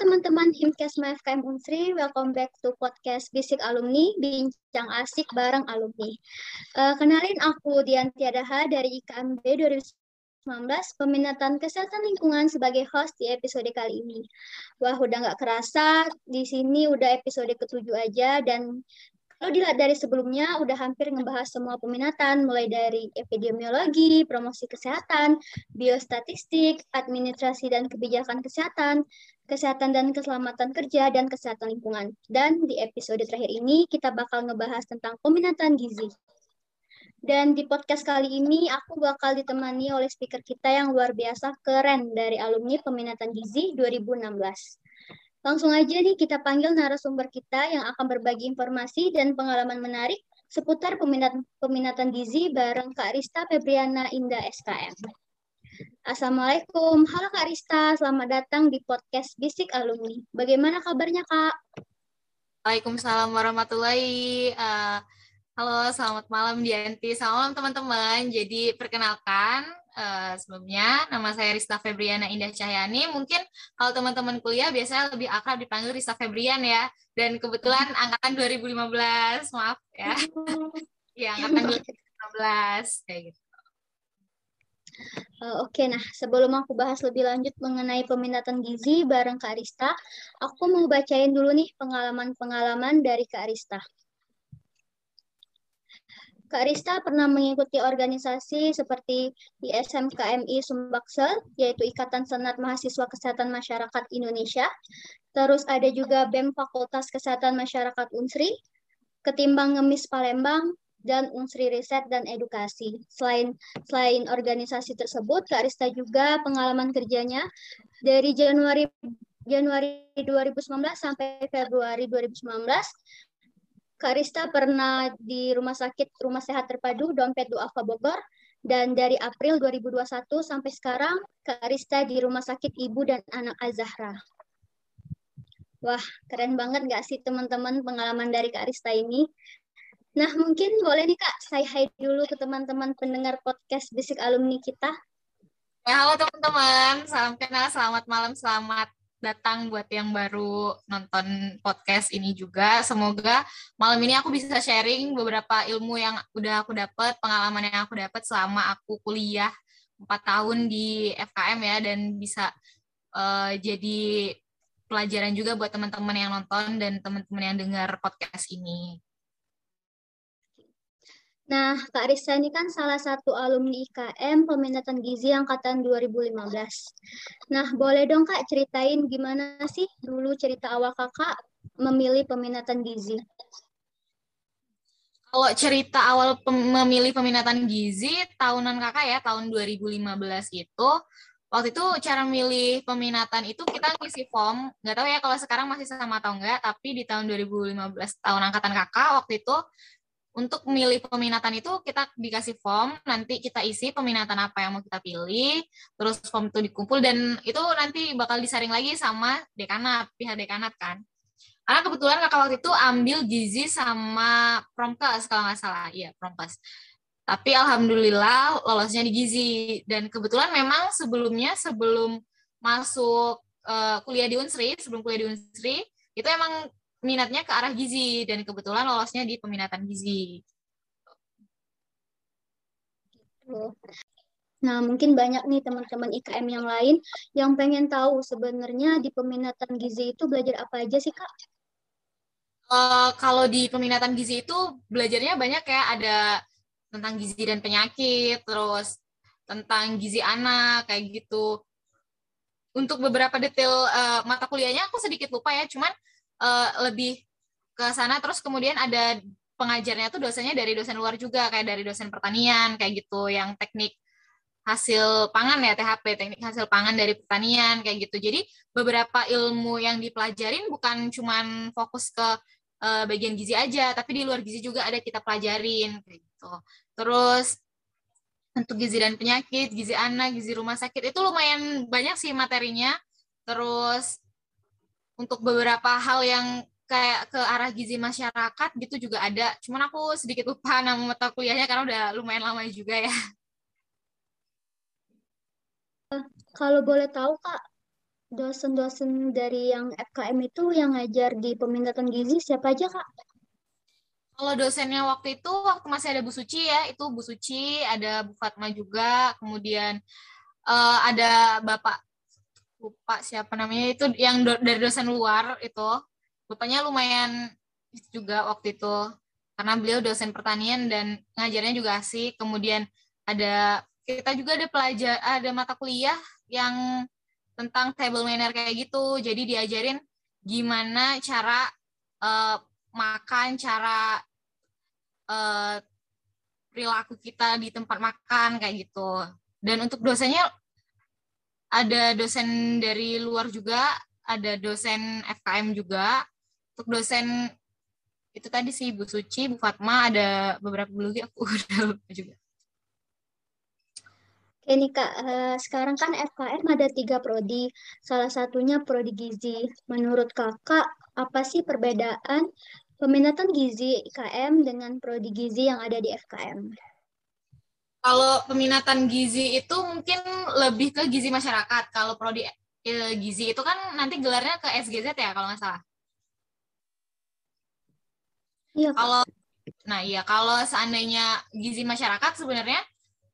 teman-teman Himkesma FKM Unsri, welcome back to podcast Bisik Alumni, bincang asik bareng alumni. Uh, kenalin aku Dianti Adaha dari IKMB 2019, peminatan kesehatan lingkungan sebagai host di episode kali ini. Wah, udah nggak kerasa, di sini udah episode ketujuh aja, dan kalau dilihat dari sebelumnya, udah hampir ngebahas semua peminatan, mulai dari epidemiologi, promosi kesehatan, biostatistik, administrasi dan kebijakan kesehatan, kesehatan dan keselamatan kerja, dan kesehatan lingkungan. Dan di episode terakhir ini, kita bakal ngebahas tentang peminatan gizi. Dan di podcast kali ini, aku bakal ditemani oleh speaker kita yang luar biasa keren dari alumni peminatan gizi 2016. Langsung aja nih kita panggil narasumber kita yang akan berbagi informasi dan pengalaman menarik seputar peminat, peminatan gizi bareng Kak Rista Febriana Indah SKM. Assalamualaikum, halo Kak Rista, selamat datang di podcast Bisik Alumni. Bagaimana kabarnya Kak? Waalaikumsalam warahmatullahi uh, Halo, selamat malam Dianti. Selamat malam teman-teman. Jadi perkenalkan, uh, sebelumnya. Nama saya Rista Febriana Indah Cahyani. Mungkin kalau teman-teman kuliah biasanya lebih akrab dipanggil Rista Febrian ya. Dan kebetulan angkatan 2015, maaf ya. ya, angkatan 2015 kayak gitu. Uh, Oke, okay, nah sebelum aku bahas lebih lanjut mengenai peminatan gizi bareng Kak Arista, aku mau bacain dulu nih pengalaman-pengalaman dari Kak Arista. Kak Rista pernah mengikuti organisasi seperti ISMKMI Sumbaksel, yaitu Ikatan Senat Mahasiswa Kesehatan Masyarakat Indonesia. Terus ada juga BEM Fakultas Kesehatan Masyarakat Unsri, Ketimbang Ngemis Palembang, dan Unsri Riset dan Edukasi. Selain selain organisasi tersebut, Kak Rista juga pengalaman kerjanya dari Januari Januari 2019 sampai Februari 2019 Kak Rista pernah di Rumah Sakit Rumah Sehat Terpadu Dompet Duafa Bogor dan dari April 2021 sampai sekarang Kak Rista di Rumah Sakit Ibu dan Anak Azahra. Wah, keren banget nggak sih teman-teman pengalaman dari Kak Rista ini? Nah, mungkin boleh nih Kak, saya hai dulu ke teman-teman pendengar podcast Bisik Alumni kita. Ya, halo teman-teman, salam kenal, selamat malam, selamat datang buat yang baru nonton podcast ini juga. Semoga malam ini aku bisa sharing beberapa ilmu yang udah aku dapat, pengalaman yang aku dapat selama aku kuliah 4 tahun di FKM ya dan bisa uh, jadi pelajaran juga buat teman-teman yang nonton dan teman-teman yang dengar podcast ini. Nah, Kak Risa ini kan salah satu alumni IKM peminatan gizi angkatan 2015. Nah, boleh dong Kak ceritain gimana sih dulu cerita awal Kakak memilih peminatan gizi? Kalau cerita awal pem memilih peminatan gizi tahunan Kakak ya, tahun 2015 itu waktu itu cara milih peminatan itu kita ngisi form nggak tahu ya kalau sekarang masih sama atau enggak tapi di tahun 2015 tahun angkatan kakak waktu itu untuk memilih peminatan itu kita dikasih form, nanti kita isi peminatan apa yang mau kita pilih, terus form itu dikumpul dan itu nanti bakal disaring lagi sama dekanat, pihak dekanat kan. Karena kebetulan kakak waktu itu ambil gizi sama promkes kalau nggak salah, iya promkes. Tapi alhamdulillah lolosnya di gizi dan kebetulan memang sebelumnya sebelum masuk uh, kuliah di Unsri, sebelum kuliah di Unsri itu emang minatnya ke arah gizi dan kebetulan lolosnya di peminatan gizi. Nah, mungkin banyak nih teman-teman IKM yang lain yang pengen tahu sebenarnya di peminatan gizi itu belajar apa aja sih, Kak? Uh, kalau di peminatan gizi itu belajarnya banyak ya, ada tentang gizi dan penyakit, terus tentang gizi anak, kayak gitu. Untuk beberapa detail uh, mata kuliahnya aku sedikit lupa ya, cuman uh, lebih ke sana. Terus kemudian ada pengajarnya tuh dosennya dari dosen luar juga kayak dari dosen pertanian kayak gitu yang teknik hasil pangan ya THP teknik hasil pangan dari pertanian kayak gitu. Jadi beberapa ilmu yang dipelajarin bukan cuman fokus ke uh, bagian gizi aja tapi di luar gizi juga ada kita pelajarin kayak gitu. Terus untuk gizi dan penyakit gizi anak gizi rumah sakit itu lumayan banyak sih materinya. Terus untuk beberapa hal yang kayak ke arah gizi masyarakat gitu juga ada. Cuman aku sedikit lupa nama mata kuliahnya karena udah lumayan lama juga ya. Kalau boleh tahu Kak, dosen-dosen dari yang FKM itu yang ngajar di peminatan gizi siapa aja Kak? Kalau dosennya waktu itu waktu masih ada Bu Suci ya, itu Bu Suci, ada Bu Fatma juga, kemudian uh, ada Bapak lupa siapa namanya itu yang do, dari dosen luar itu. Bapaknya lumayan juga waktu itu karena beliau dosen pertanian dan ngajarnya juga asik. Kemudian ada kita juga ada pelajar ada mata kuliah yang tentang table manner kayak gitu. Jadi diajarin gimana cara uh, makan, cara uh, perilaku kita di tempat makan kayak gitu. Dan untuk dosennya ada dosen dari luar juga, ada dosen FKM juga. Untuk dosen itu tadi sih Bu Suci, Bu Fatma, ada beberapa lagi aku udah lupa juga. Oke nih Kak, uh, sekarang kan FKM ada tiga prodi, salah satunya prodi gizi. Menurut Kakak, apa sih perbedaan peminatan gizi IKM dengan prodi gizi yang ada di FKM? Kalau peminatan gizi itu mungkin lebih ke gizi masyarakat. Kalau prodi eh, gizi itu kan nanti gelarnya ke SGZ ya kalau nggak salah. Iya. Kalau nah iya kalau seandainya gizi masyarakat sebenarnya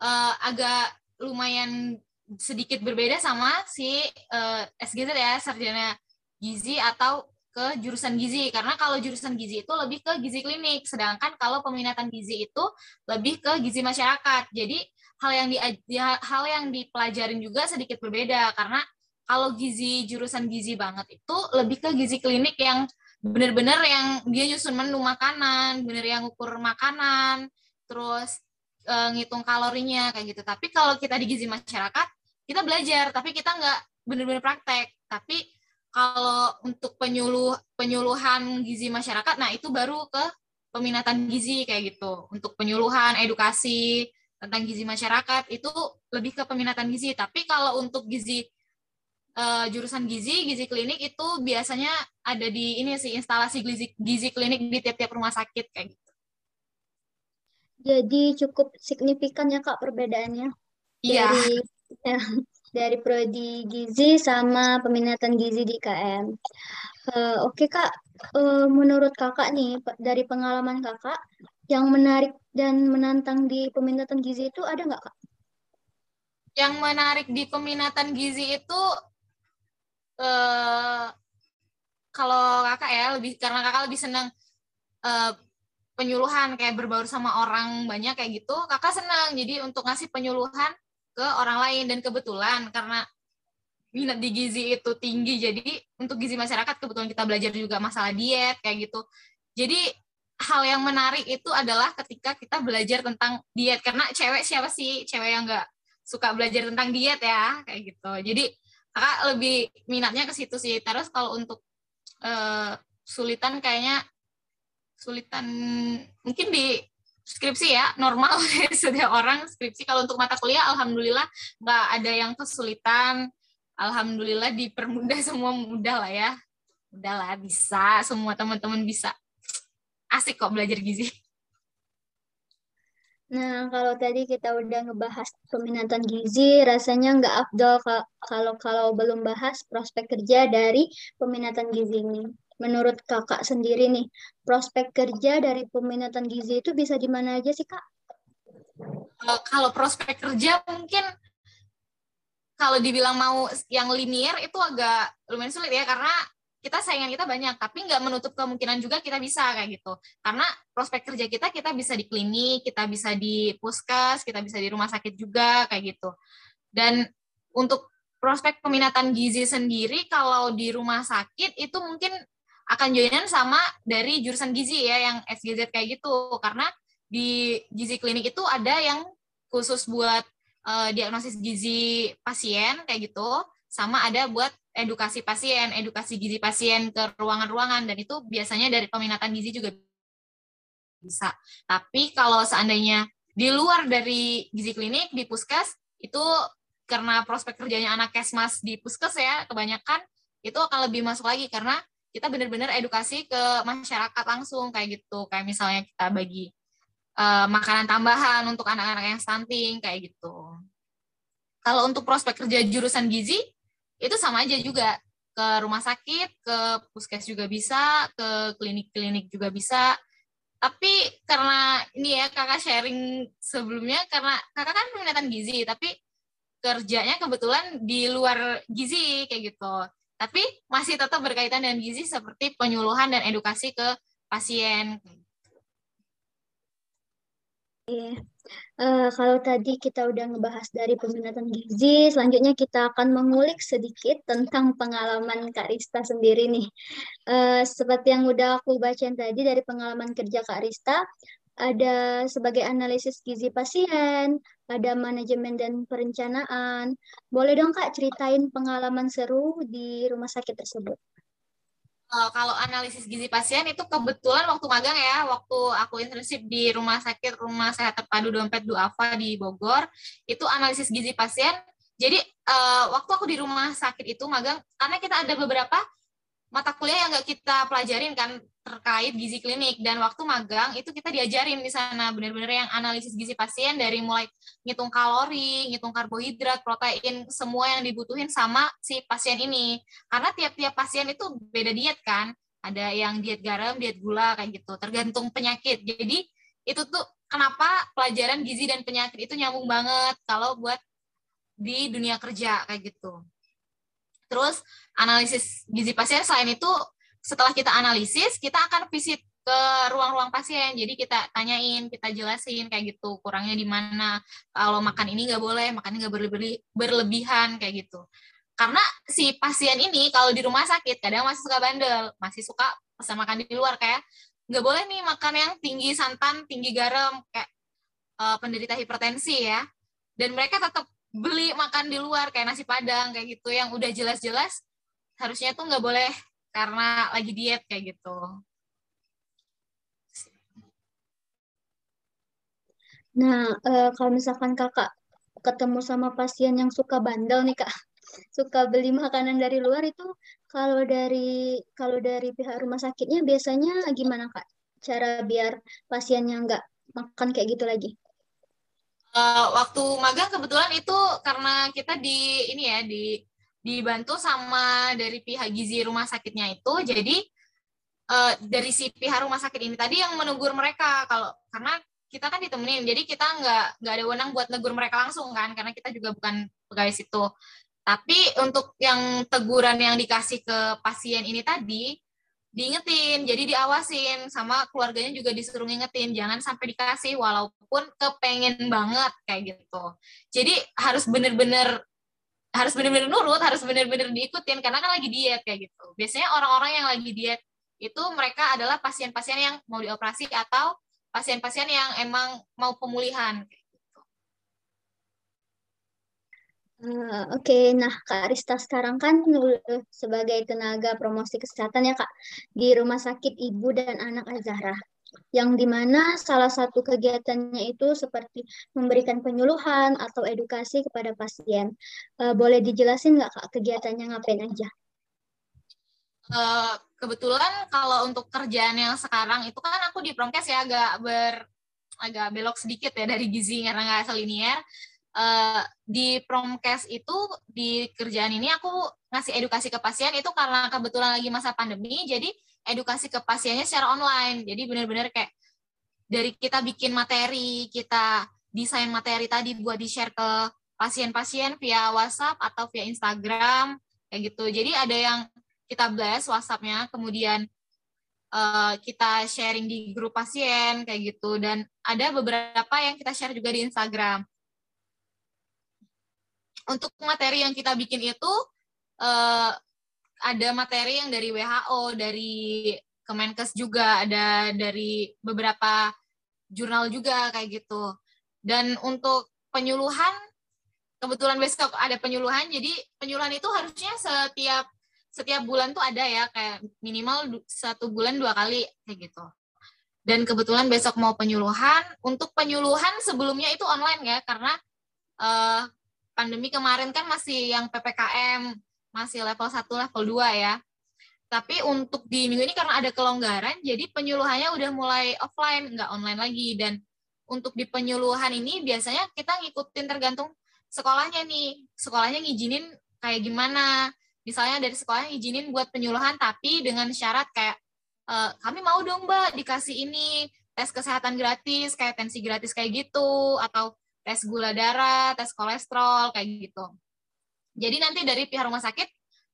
uh, agak lumayan sedikit berbeda sama si uh, eh, SGZ ya sarjana gizi atau ke jurusan gizi karena kalau jurusan gizi itu lebih ke gizi klinik sedangkan kalau peminatan gizi itu lebih ke gizi masyarakat jadi hal yang di hal yang dipelajarin juga sedikit berbeda karena kalau gizi jurusan gizi banget itu lebih ke gizi klinik yang bener-bener yang dia nyusun menu makanan, bener yang ukur makanan, terus e, ngitung kalorinya kayak gitu. Tapi kalau kita di gizi masyarakat, kita belajar, tapi kita nggak bener-bener praktek. Tapi kalau untuk penyuluh penyuluhan gizi masyarakat, nah itu baru ke peminatan gizi kayak gitu. Untuk penyuluhan, edukasi tentang gizi masyarakat itu lebih ke peminatan gizi. Tapi kalau untuk gizi uh, jurusan gizi, gizi klinik itu biasanya ada di ini sih instalasi gizi, gizi klinik di tiap-tiap rumah sakit kayak gitu. Jadi cukup signifikan ya Kak perbedaannya iya. ya, dari prodi gizi sama peminatan gizi di KM. Uh, eh, Oke okay, Kak, uh, menurut Kakak nih dari pengalaman Kakak yang menarik dan menantang di peminatan gizi itu ada nggak Kak? Yang menarik di peminatan gizi itu uh, kalau kakak ya lebih karena kakak lebih senang uh, penyuluhan kayak berbaur sama orang banyak kayak gitu kakak senang jadi untuk ngasih penyuluhan ke orang lain. Dan kebetulan karena minat di gizi itu tinggi jadi untuk gizi masyarakat kebetulan kita belajar juga masalah diet kayak gitu. Jadi hal yang menarik itu adalah ketika kita belajar tentang diet. Karena cewek siapa sih? Cewek yang nggak suka belajar tentang diet ya kayak gitu. Jadi kakak lebih minatnya ke situ sih. Terus kalau untuk uh, sulitan kayaknya sulitan mungkin di skripsi ya normal setiap orang skripsi. Kalau untuk mata kuliah alhamdulillah nggak ada yang kesulitan. Alhamdulillah dipermudah semua mudah lah ya. Udahlah bisa. Semua teman-teman bisa. Asik kok belajar gizi. Nah, kalau tadi kita udah ngebahas peminatan gizi, rasanya nggak afdol kalau kalau belum bahas prospek kerja dari peminatan gizi ini. Menurut kakak sendiri nih, prospek kerja dari peminatan gizi itu bisa di mana aja sih kak? Kalau prospek kerja mungkin kalau dibilang mau yang linier itu agak lumayan sulit ya karena kita saingan kita banyak, tapi nggak menutup kemungkinan juga kita bisa kayak gitu. Karena prospek kerja kita, kita bisa di klinik, kita bisa di puskes, kita bisa di rumah sakit juga kayak gitu. Dan untuk prospek peminatan gizi sendiri, kalau di rumah sakit itu mungkin akan joinan sama dari jurusan gizi ya, yang SGZ kayak gitu. Karena di gizi klinik itu ada yang khusus buat uh, diagnosis gizi pasien kayak gitu, sama ada buat edukasi pasien, edukasi gizi pasien ke ruangan-ruangan dan itu biasanya dari peminatan gizi juga bisa. Tapi kalau seandainya di luar dari gizi klinik di puskes itu karena prospek kerjanya anak kesmas di puskes ya kebanyakan itu akan lebih masuk lagi karena kita benar-benar edukasi ke masyarakat langsung kayak gitu kayak misalnya kita bagi uh, makanan tambahan untuk anak-anak yang stunting kayak gitu. Kalau untuk prospek kerja jurusan gizi itu sama aja juga ke rumah sakit, ke puskes juga bisa, ke klinik-klinik juga bisa. Tapi karena ini ya kakak sharing sebelumnya karena kakak kan peminatan gizi, tapi kerjanya kebetulan di luar gizi kayak gitu. Tapi masih tetap berkaitan dengan gizi seperti penyuluhan dan edukasi ke pasien. Iya. Uh, kalau tadi kita udah ngebahas dari peminatan gizi, selanjutnya kita akan mengulik sedikit tentang pengalaman Kak Rista sendiri nih. Uh, seperti yang udah aku bacain tadi dari pengalaman kerja Kak Rista, ada sebagai analisis gizi pasien, ada manajemen dan perencanaan. Boleh dong Kak ceritain pengalaman seru di rumah sakit tersebut? uh, kalau analisis gizi pasien itu kebetulan waktu magang ya, waktu aku internship di rumah sakit Rumah Sehat Terpadu Dompet Duafa di Bogor, itu analisis gizi pasien. Jadi uh, waktu aku di rumah sakit itu magang, karena kita ada beberapa mata kuliah yang nggak kita pelajarin kan terkait gizi klinik dan waktu magang itu kita diajarin di sana benar-benar yang analisis gizi pasien dari mulai ngitung kalori, ngitung karbohidrat, protein, semua yang dibutuhin sama si pasien ini. Karena tiap-tiap pasien itu beda diet kan. Ada yang diet garam, diet gula kayak gitu, tergantung penyakit. Jadi itu tuh kenapa pelajaran gizi dan penyakit itu nyambung banget kalau buat di dunia kerja kayak gitu. Terus analisis gizi pasien selain itu setelah kita analisis kita akan visit ke ruang-ruang pasien. Jadi kita tanyain, kita jelasin kayak gitu kurangnya di mana. Kalau makan ini nggak boleh, makan nggak berlebi berlebihan kayak gitu. Karena si pasien ini kalau di rumah sakit kadang masih suka bandel, masih suka pesan makan di luar kayak nggak boleh nih makan yang tinggi santan, tinggi garam kayak uh, penderita hipertensi ya. Dan mereka tetap beli makan di luar kayak nasi padang kayak gitu yang udah jelas-jelas harusnya tuh nggak boleh karena lagi diet kayak gitu. Nah, e, kalau misalkan kakak ketemu sama pasien yang suka bandel nih kak, suka beli makanan dari luar itu, kalau dari kalau dari pihak rumah sakitnya biasanya gimana kak? Cara biar pasiennya nggak makan kayak gitu lagi? Uh, waktu magang kebetulan itu karena kita di ini ya di dibantu sama dari pihak gizi rumah sakitnya itu. Jadi uh, dari si pihak rumah sakit ini tadi yang menegur mereka. Kalau karena kita kan ditemenin jadi kita nggak nggak ada wenang buat negur mereka langsung kan karena kita juga bukan pegawai situ. Tapi untuk yang teguran yang dikasih ke pasien ini tadi diingetin, jadi diawasin sama keluarganya juga disuruh ngingetin, jangan sampai dikasih walaupun kepengen banget kayak gitu. Jadi harus bener-bener harus bener-bener nurut, harus bener-bener diikutin karena kan lagi diet kayak gitu. Biasanya orang-orang yang lagi diet itu mereka adalah pasien-pasien yang mau dioperasi atau pasien-pasien yang emang mau pemulihan. Uh, Oke, okay. nah Kak Rista sekarang kan sebagai tenaga promosi kesehatan ya Kak di Rumah Sakit Ibu dan Anak Azahra, yang di mana salah satu kegiatannya itu seperti memberikan penyuluhan atau edukasi kepada pasien. Uh, boleh dijelasin nggak Kak kegiatannya ngapain aja? Uh, kebetulan kalau untuk kerjaan yang sekarang itu kan aku di Promkes ya agak ber agak belok sedikit ya dari gizi karena nggak selinier uh, di promkes itu di kerjaan ini aku ngasih edukasi ke pasien itu karena kebetulan lagi masa pandemi jadi edukasi ke pasiennya secara online. Jadi benar-benar kayak dari kita bikin materi kita desain materi tadi buat di share ke pasien-pasien via WhatsApp atau via Instagram kayak gitu. Jadi ada yang kita blast WhatsAppnya kemudian uh, kita sharing di grup pasien kayak gitu. Dan ada beberapa yang kita share juga di Instagram untuk materi yang kita bikin itu uh, ada materi yang dari WHO, dari Kemenkes juga, ada dari beberapa jurnal juga kayak gitu. Dan untuk penyuluhan, kebetulan besok ada penyuluhan, jadi penyuluhan itu harusnya setiap setiap bulan tuh ada ya, kayak minimal satu bulan dua kali kayak gitu. Dan kebetulan besok mau penyuluhan. Untuk penyuluhan sebelumnya itu online ya, karena uh, pandemi kemarin kan masih yang PPKM, masih level 1, level 2 ya. Tapi untuk di minggu ini karena ada kelonggaran, jadi penyuluhannya udah mulai offline, nggak online lagi. Dan untuk di penyuluhan ini biasanya kita ngikutin tergantung sekolahnya nih. Sekolahnya ngizinin kayak gimana. Misalnya dari sekolah izinin buat penyuluhan tapi dengan syarat kayak e, kami mau dong Mbak dikasih ini tes kesehatan gratis kayak tensi gratis kayak gitu atau tes gula darah, tes kolesterol kayak gitu. Jadi nanti dari pihak rumah sakit,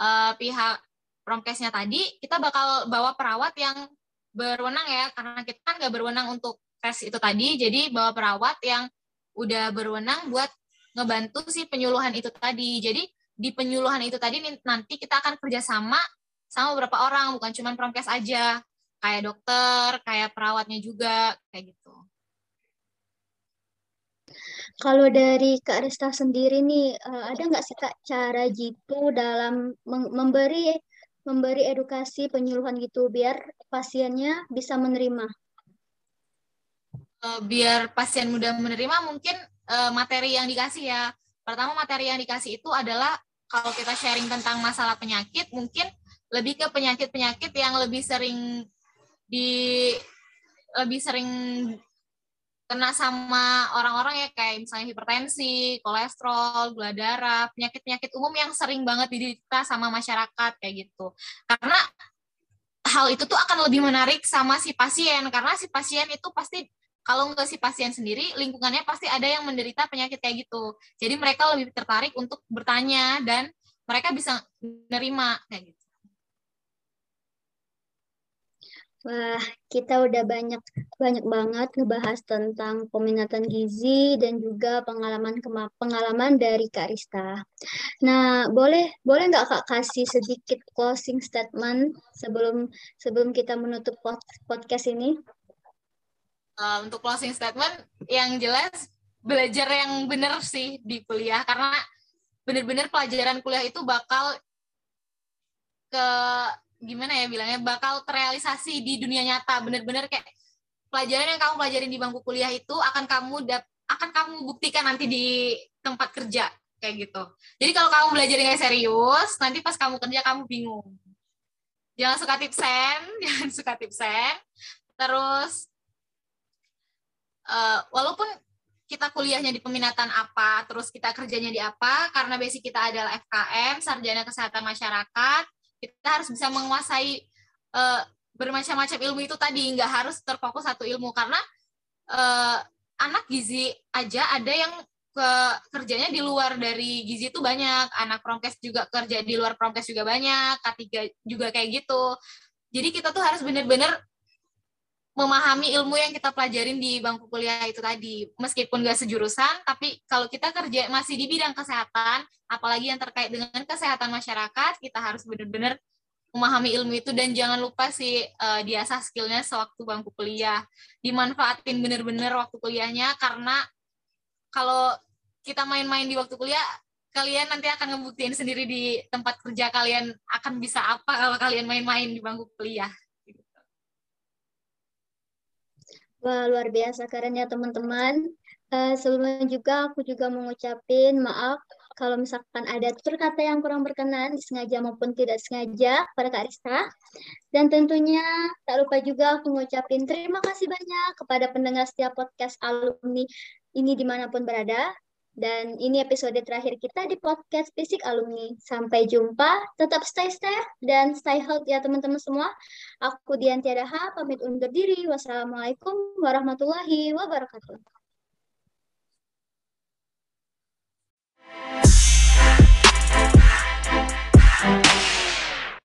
uh, pihak promkesnya tadi, kita bakal bawa perawat yang berwenang ya, karena kita kan nggak berwenang untuk tes itu tadi, jadi bawa perawat yang udah berwenang buat ngebantu si penyuluhan itu tadi. Jadi di penyuluhan itu tadi nanti kita akan kerjasama sama beberapa orang, bukan cuma promkes aja, kayak dokter, kayak perawatnya juga, kayak gitu. Kalau dari Kak Resta sendiri nih, uh, ada nggak sih Kak cara gitu dalam memberi memberi edukasi penyuluhan gitu biar pasiennya bisa menerima? Uh, biar pasien mudah menerima mungkin uh, materi yang dikasih ya. Pertama materi yang dikasih itu adalah kalau kita sharing tentang masalah penyakit mungkin lebih ke penyakit-penyakit yang lebih sering di lebih sering kena sama orang-orang ya kayak misalnya hipertensi, kolesterol, gula darah, penyakit-penyakit umum yang sering banget diderita sama masyarakat kayak gitu. Karena hal itu tuh akan lebih menarik sama si pasien karena si pasien itu pasti kalau nggak si pasien sendiri lingkungannya pasti ada yang menderita penyakit kayak gitu. Jadi mereka lebih tertarik untuk bertanya dan mereka bisa menerima kayak gitu. Wah, kita udah banyak banyak banget ngebahas tentang peminatan gizi dan juga pengalaman pengalaman dari Kak Rista. Nah, boleh boleh nggak Kak kasih sedikit closing statement sebelum sebelum kita menutup podcast ini? Uh, untuk closing statement, yang jelas belajar yang benar sih di kuliah karena benar-benar pelajaran kuliah itu bakal ke gimana ya bilangnya bakal terrealisasi di dunia nyata. Bener-bener kayak pelajaran yang kamu pelajarin di bangku kuliah itu akan kamu dap akan kamu buktikan nanti di tempat kerja kayak gitu. Jadi kalau kamu belajar dengan serius nanti pas kamu kerja kamu bingung. Jangan suka tipsen jangan suka tipsen terus uh, walaupun kita kuliahnya di peminatan apa terus kita kerjanya di apa karena basic kita adalah FKM sarjana kesehatan masyarakat kita harus bisa menguasai uh, bermacam-macam ilmu itu tadi. Nggak harus terfokus satu ilmu. Karena uh, anak gizi aja ada yang ke kerjanya di luar dari gizi itu banyak. Anak promkes juga kerja di luar promkes juga banyak. K3 juga kayak gitu. Jadi kita tuh harus benar-benar memahami ilmu yang kita pelajarin di bangku kuliah itu tadi. Meskipun gak sejurusan tapi kalau kita kerja masih di bidang kesehatan apalagi yang terkait dengan kesehatan masyarakat kita harus benar-benar memahami ilmu itu dan jangan lupa sih uh, diasah skillnya sewaktu bangku kuliah. Dimanfaatin benar-benar waktu kuliahnya karena kalau kita main-main di waktu kuliah kalian nanti akan ngebuktiin sendiri di tempat kerja kalian akan bisa apa kalau kalian main-main di bangku kuliah Wah, luar biasa keren ya teman-teman. Uh, sebelumnya juga aku juga mengucapin maaf kalau misalkan ada tutur kata yang kurang berkenan, disengaja maupun tidak sengaja pada Kak Rista. Dan tentunya tak lupa juga aku mengucapin terima kasih banyak kepada pendengar setiap podcast alumni ini di mana pun berada. Dan ini episode terakhir kita di podcast Fisik Alumni. Sampai jumpa, tetap stay safe dan stay healthy ya teman-teman semua. Aku Dian Tiadaha, pamit undur diri. Wassalamualaikum warahmatullahi wabarakatuh.